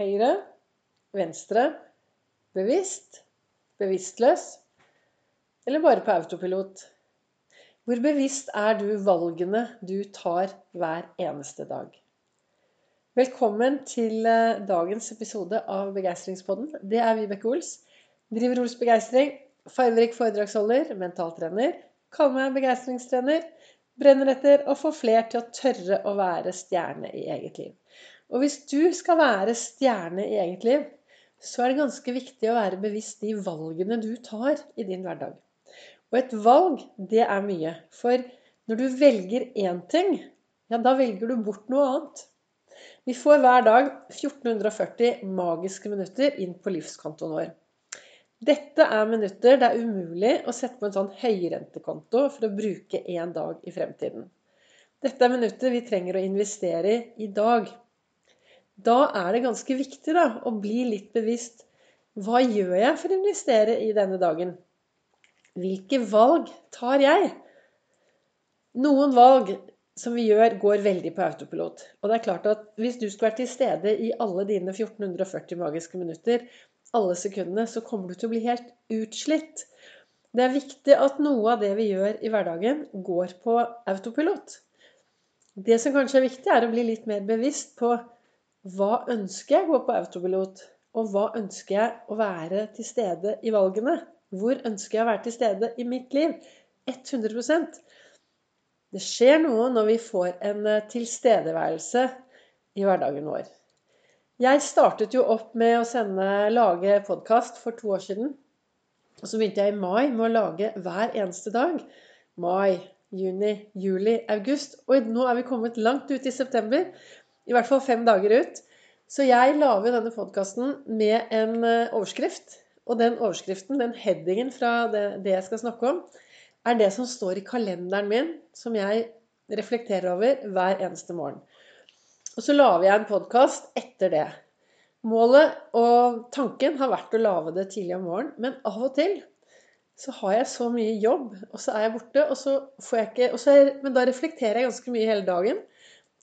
Høyre, venstre, bevisst, bevisstløs eller bare på autopilot? Hvor bevisst er du valgene du tar hver eneste dag? Velkommen til eh, dagens episode av Begeistringspodden. Det er Vibeke Ols. Driver Ols Begeistring. Farverik foredragsholder, mentaltrener. Kaller meg begeistringstrener. Brenner etter å få fler til å tørre å være stjerne i eget liv. Og hvis du skal være stjerne i eget liv, så er det ganske viktig å være bevisst de valgene du tar i din hverdag. Og et valg, det er mye. For når du velger én ting, ja, da velger du bort noe annet. Vi får hver dag 1440 magiske minutter inn på livskontoen vår. Dette er minutter det er umulig å sette på en sånn høyrentekonto for å bruke én dag i fremtiden. Dette er minutter vi trenger å investere i i dag. Da er det ganske viktig da, å bli litt bevisst. Hva gjør jeg for å investere i denne dagen? Hvilke valg tar jeg? Noen valg som vi gjør, går veldig på autopilot. Og det er klart at hvis du skulle vært til stede i alle dine 1440 magiske minutter, alle sekundene, så kommer du til å bli helt utslitt. Det er viktig at noe av det vi gjør i hverdagen, går på autopilot. Det som kanskje er viktig, er å bli litt mer bevisst på hva ønsker jeg å gå på autopilot? Og hva ønsker jeg å være til stede i valgene? Hvor ønsker jeg å være til stede i mitt liv? 100% Det skjer noe når vi får en eh, tilstedeværelse i hverdagen vår. Jeg startet jo opp med å sende, lage podkast for to år siden. Og så begynte jeg i mai med å lage hver eneste dag. Mai, juni, juli, august. Og nå er vi kommet langt ut i september. I hvert fall fem dager ut. Så jeg lager denne podkasten med en eh, overskrift. Og den overskriften, den headingen fra det, det, jeg skal snakke om, er det som står i kalenderen min, som jeg reflekterer over hver eneste morgen. Og så lager jeg en podkast etter det. Målet og tanken har vært å lage det tidlig om morgenen, men av og til så har jeg så mye jobb, og så er jeg borte, og så får jeg ikke jeg, Men da reflekterer jeg ganske mye hele dagen.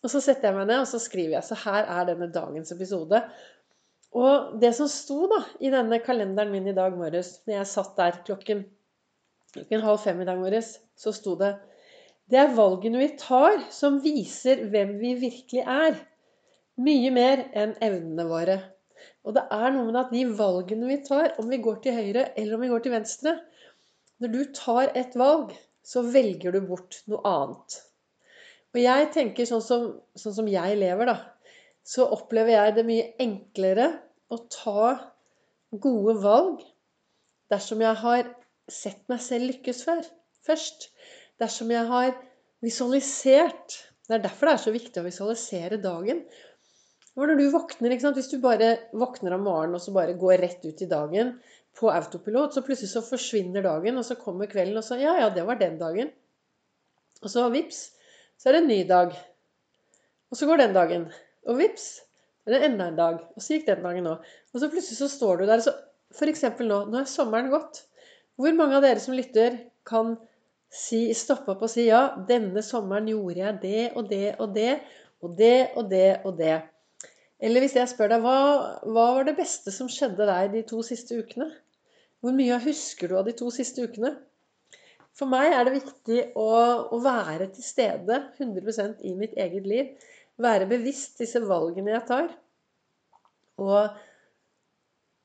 Og så setter jeg meg ned og så skriver jeg. Så her er denne dagens episode. Og det som sto da i denne kalenderen min i dag morges, når jeg satt der klokken, klokken halv fem i dag morges, så sto det Det er valgene vi tar, som viser hvem vi virkelig er. Mye mer enn evnene våre. Og det er noe med at de valgene vi tar, om vi går til høyre eller om vi går til venstre Når du tar et valg, så velger du bort noe annet. Og jeg tenker sånn som, sånn som jeg lever, da, så opplever jeg det mye enklere å ta gode valg dersom jeg har sett meg selv lykkes før. Først. Dersom jeg har visualisert. Det er derfor det er så viktig å visualisere dagen. Når du våkner, Hvis du bare våkner om morgenen og så bare går rett ut i dagen på autopilot, så plutselig så forsvinner dagen, og så kommer kvelden, og så Ja, ja, det var den dagen. Og så vips, så er det en ny dag. Og så går den dagen. Og vips, er enda en dag. Og så gikk den dagen òg. Og så plutselig så står du der. Så F.eks. nå. Nå er sommeren gått. Hvor mange av dere som lytter, kan si, stoppe opp og si ja, denne sommeren gjorde jeg det og det og det, og det og det og det. Eller hvis jeg spør deg hva, hva var det beste som skjedde deg de to siste ukene? Hvor mye husker du av de to siste ukene? For meg er det viktig å, å være til stede 100% i mitt eget liv. Være bevisst disse valgene jeg tar. Og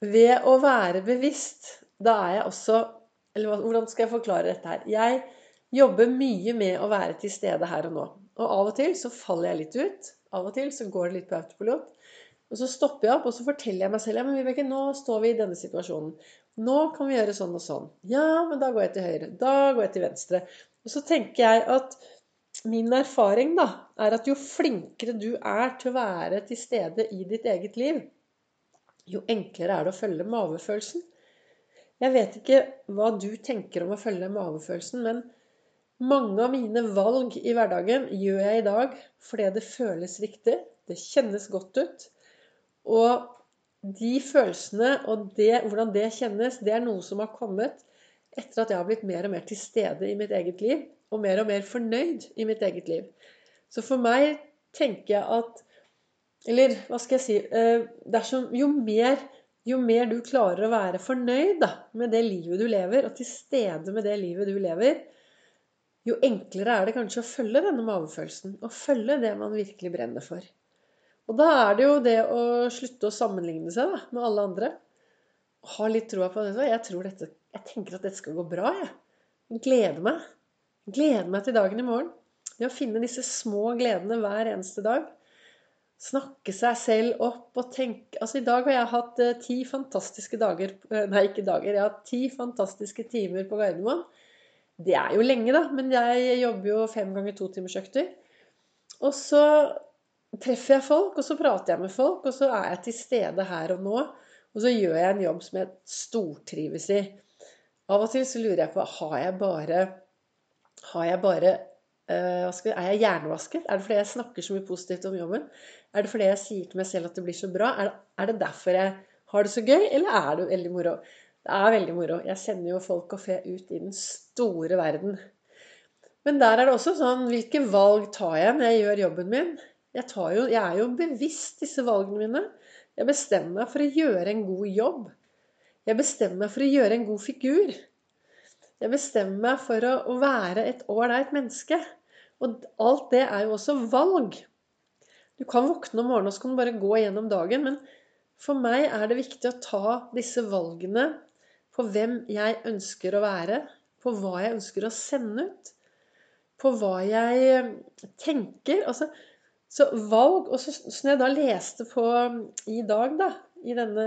ved å være bevisst, da er jeg også Eller hvordan skal jeg forklare dette her? Jeg jobber mye med å være til stede her og nå. Og av og til så faller jeg litt ut. Av og til så går det litt på autopilot. Og så stopper jeg opp og så forteller jeg meg selv ja, men Vibeke, nå står vi i denne situasjonen. Nå kan vi gjøre sånn og sånn. Ja, men da går jeg til høyre. Da går jeg til venstre. Og så tenker jeg at min erfaring da, er at jo flinkere du er til å være til stede i ditt eget liv, jo enklere er det å følge mavefølelsen. Jeg vet ikke hva du tenker om å følge mavefølelsen, men mange av mine valg i hverdagen gjør jeg i dag fordi det føles riktig. Det kjennes godt ut. Og de følelsene og det, hvordan det kjennes, det er noe som har kommet etter at jeg har blitt mer og mer til stede i mitt eget liv. Og mer og mer fornøyd i mitt eget liv. Så for meg tenker jeg at Eller hva skal jeg si eh, dersom, jo, mer, jo mer du klarer å være fornøyd da, med det livet du lever, og til stede med det livet du lever, jo enklere er det kanskje å følge denne magefølelsen. Og følge det man virkelig brenner for. Og da er det jo det å slutte å sammenligne seg da, med alle andre. Ha litt troa på det. Jeg, tror dette, jeg tenker at dette skal gå bra. Jeg. gleder meg. Gleder meg til dagen i morgen. Det å finne disse små gledene hver eneste dag snakke seg selv opp og tenke Altså, i dag har jeg hatt eh, ti fantastiske dager eh, Nei, ikke dager. Jeg har hatt ti fantastiske timer på Gardermoen. Det er jo lenge, da, men jeg jobber jo fem ganger to timers økter. Og så treffer jeg folk, og så prater jeg med folk, og så er jeg til stede her og nå. Og så gjør jeg en jobb som jeg stortrives i. Av og til så lurer jeg på har jeg bare Har jeg bare uh, Er jeg hjernevasket? Er det fordi jeg snakker så mye positivt om jobben? Er det fordi jeg sier til meg selv at det blir så bra? Er det, er det derfor jeg har det så gøy, eller er det veldig moro? Det er veldig moro. Jeg sender jo folk og fe ut i den store verden. Men der er det også sånn Hvilke valg tar jeg når jeg gjør jobben min? Jeg, jo, jeg er jo bevisst disse valgene mine. Jeg bestemmer meg for å gjøre en god jobb. Jeg bestemmer meg for å gjøre en god figur. Jeg bestemmer meg for å, å være et ålreit menneske. Og alt det er jo også valg. Du kan våkne om morgenen og så kan du bare gå gjennom dagen. Men for meg er det viktig å ta disse valgene på hvem jeg ønsker å være, på hva jeg ønsker å sende ut, på hva jeg tenker. Altså, så valg Og så, så jeg da leste på i dag, da, i denne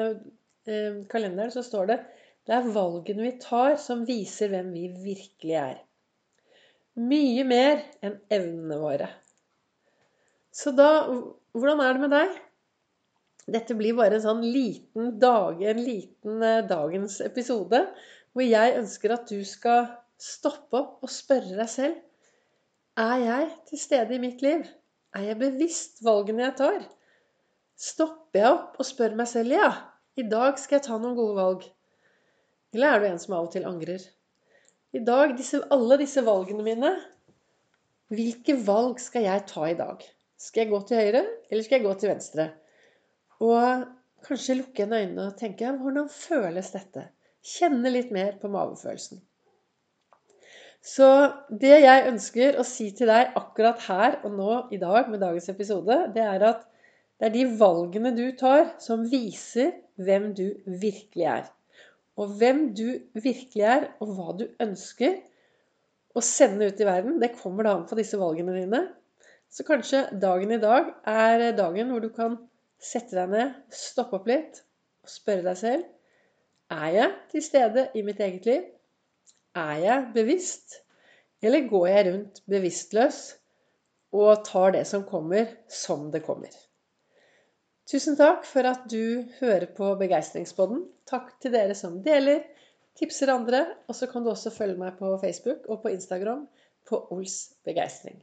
eh, kalenderen, så står det det er valgene vi tar, som viser hvem vi virkelig er. Mye mer enn evnene våre. Så da Hvordan er det med deg? Dette blir bare en sånn liten dag, en liten eh, dagens episode hvor jeg ønsker at du skal stoppe opp og spørre deg selv Er jeg til stede i mitt liv? Er jeg bevisst valgene jeg tar? Stopper jeg opp og spør meg selv ja, i dag skal jeg ta noen gode valg? Eller er du en som av og til angrer? I dag, disse, alle disse valgene mine Hvilke valg skal jeg ta i dag? Skal jeg gå til høyre, eller skal jeg gå til venstre? Og kanskje lukke igjen øynene og tenke hvordan føles dette? Kjenne litt mer på magefølelsen. Så det jeg ønsker å si til deg akkurat her og nå i dag med dagens episode, det er at det er de valgene du tar, som viser hvem du virkelig er. Og hvem du virkelig er, og hva du ønsker å sende ut i verden, det kommer da an på disse valgene dine. Så kanskje dagen i dag er dagen hvor du kan sette deg ned, stoppe opp litt og spørre deg selv Er jeg til stede i mitt eget liv? Er jeg bevisst? Eller går jeg rundt bevisstløs og tar det som kommer, som det kommer? Tusen takk for at du hører på Begeistringspodden. Takk til dere som deler, tipser andre. Og så kan du også følge meg på Facebook og på Instagram på Ols begeistring.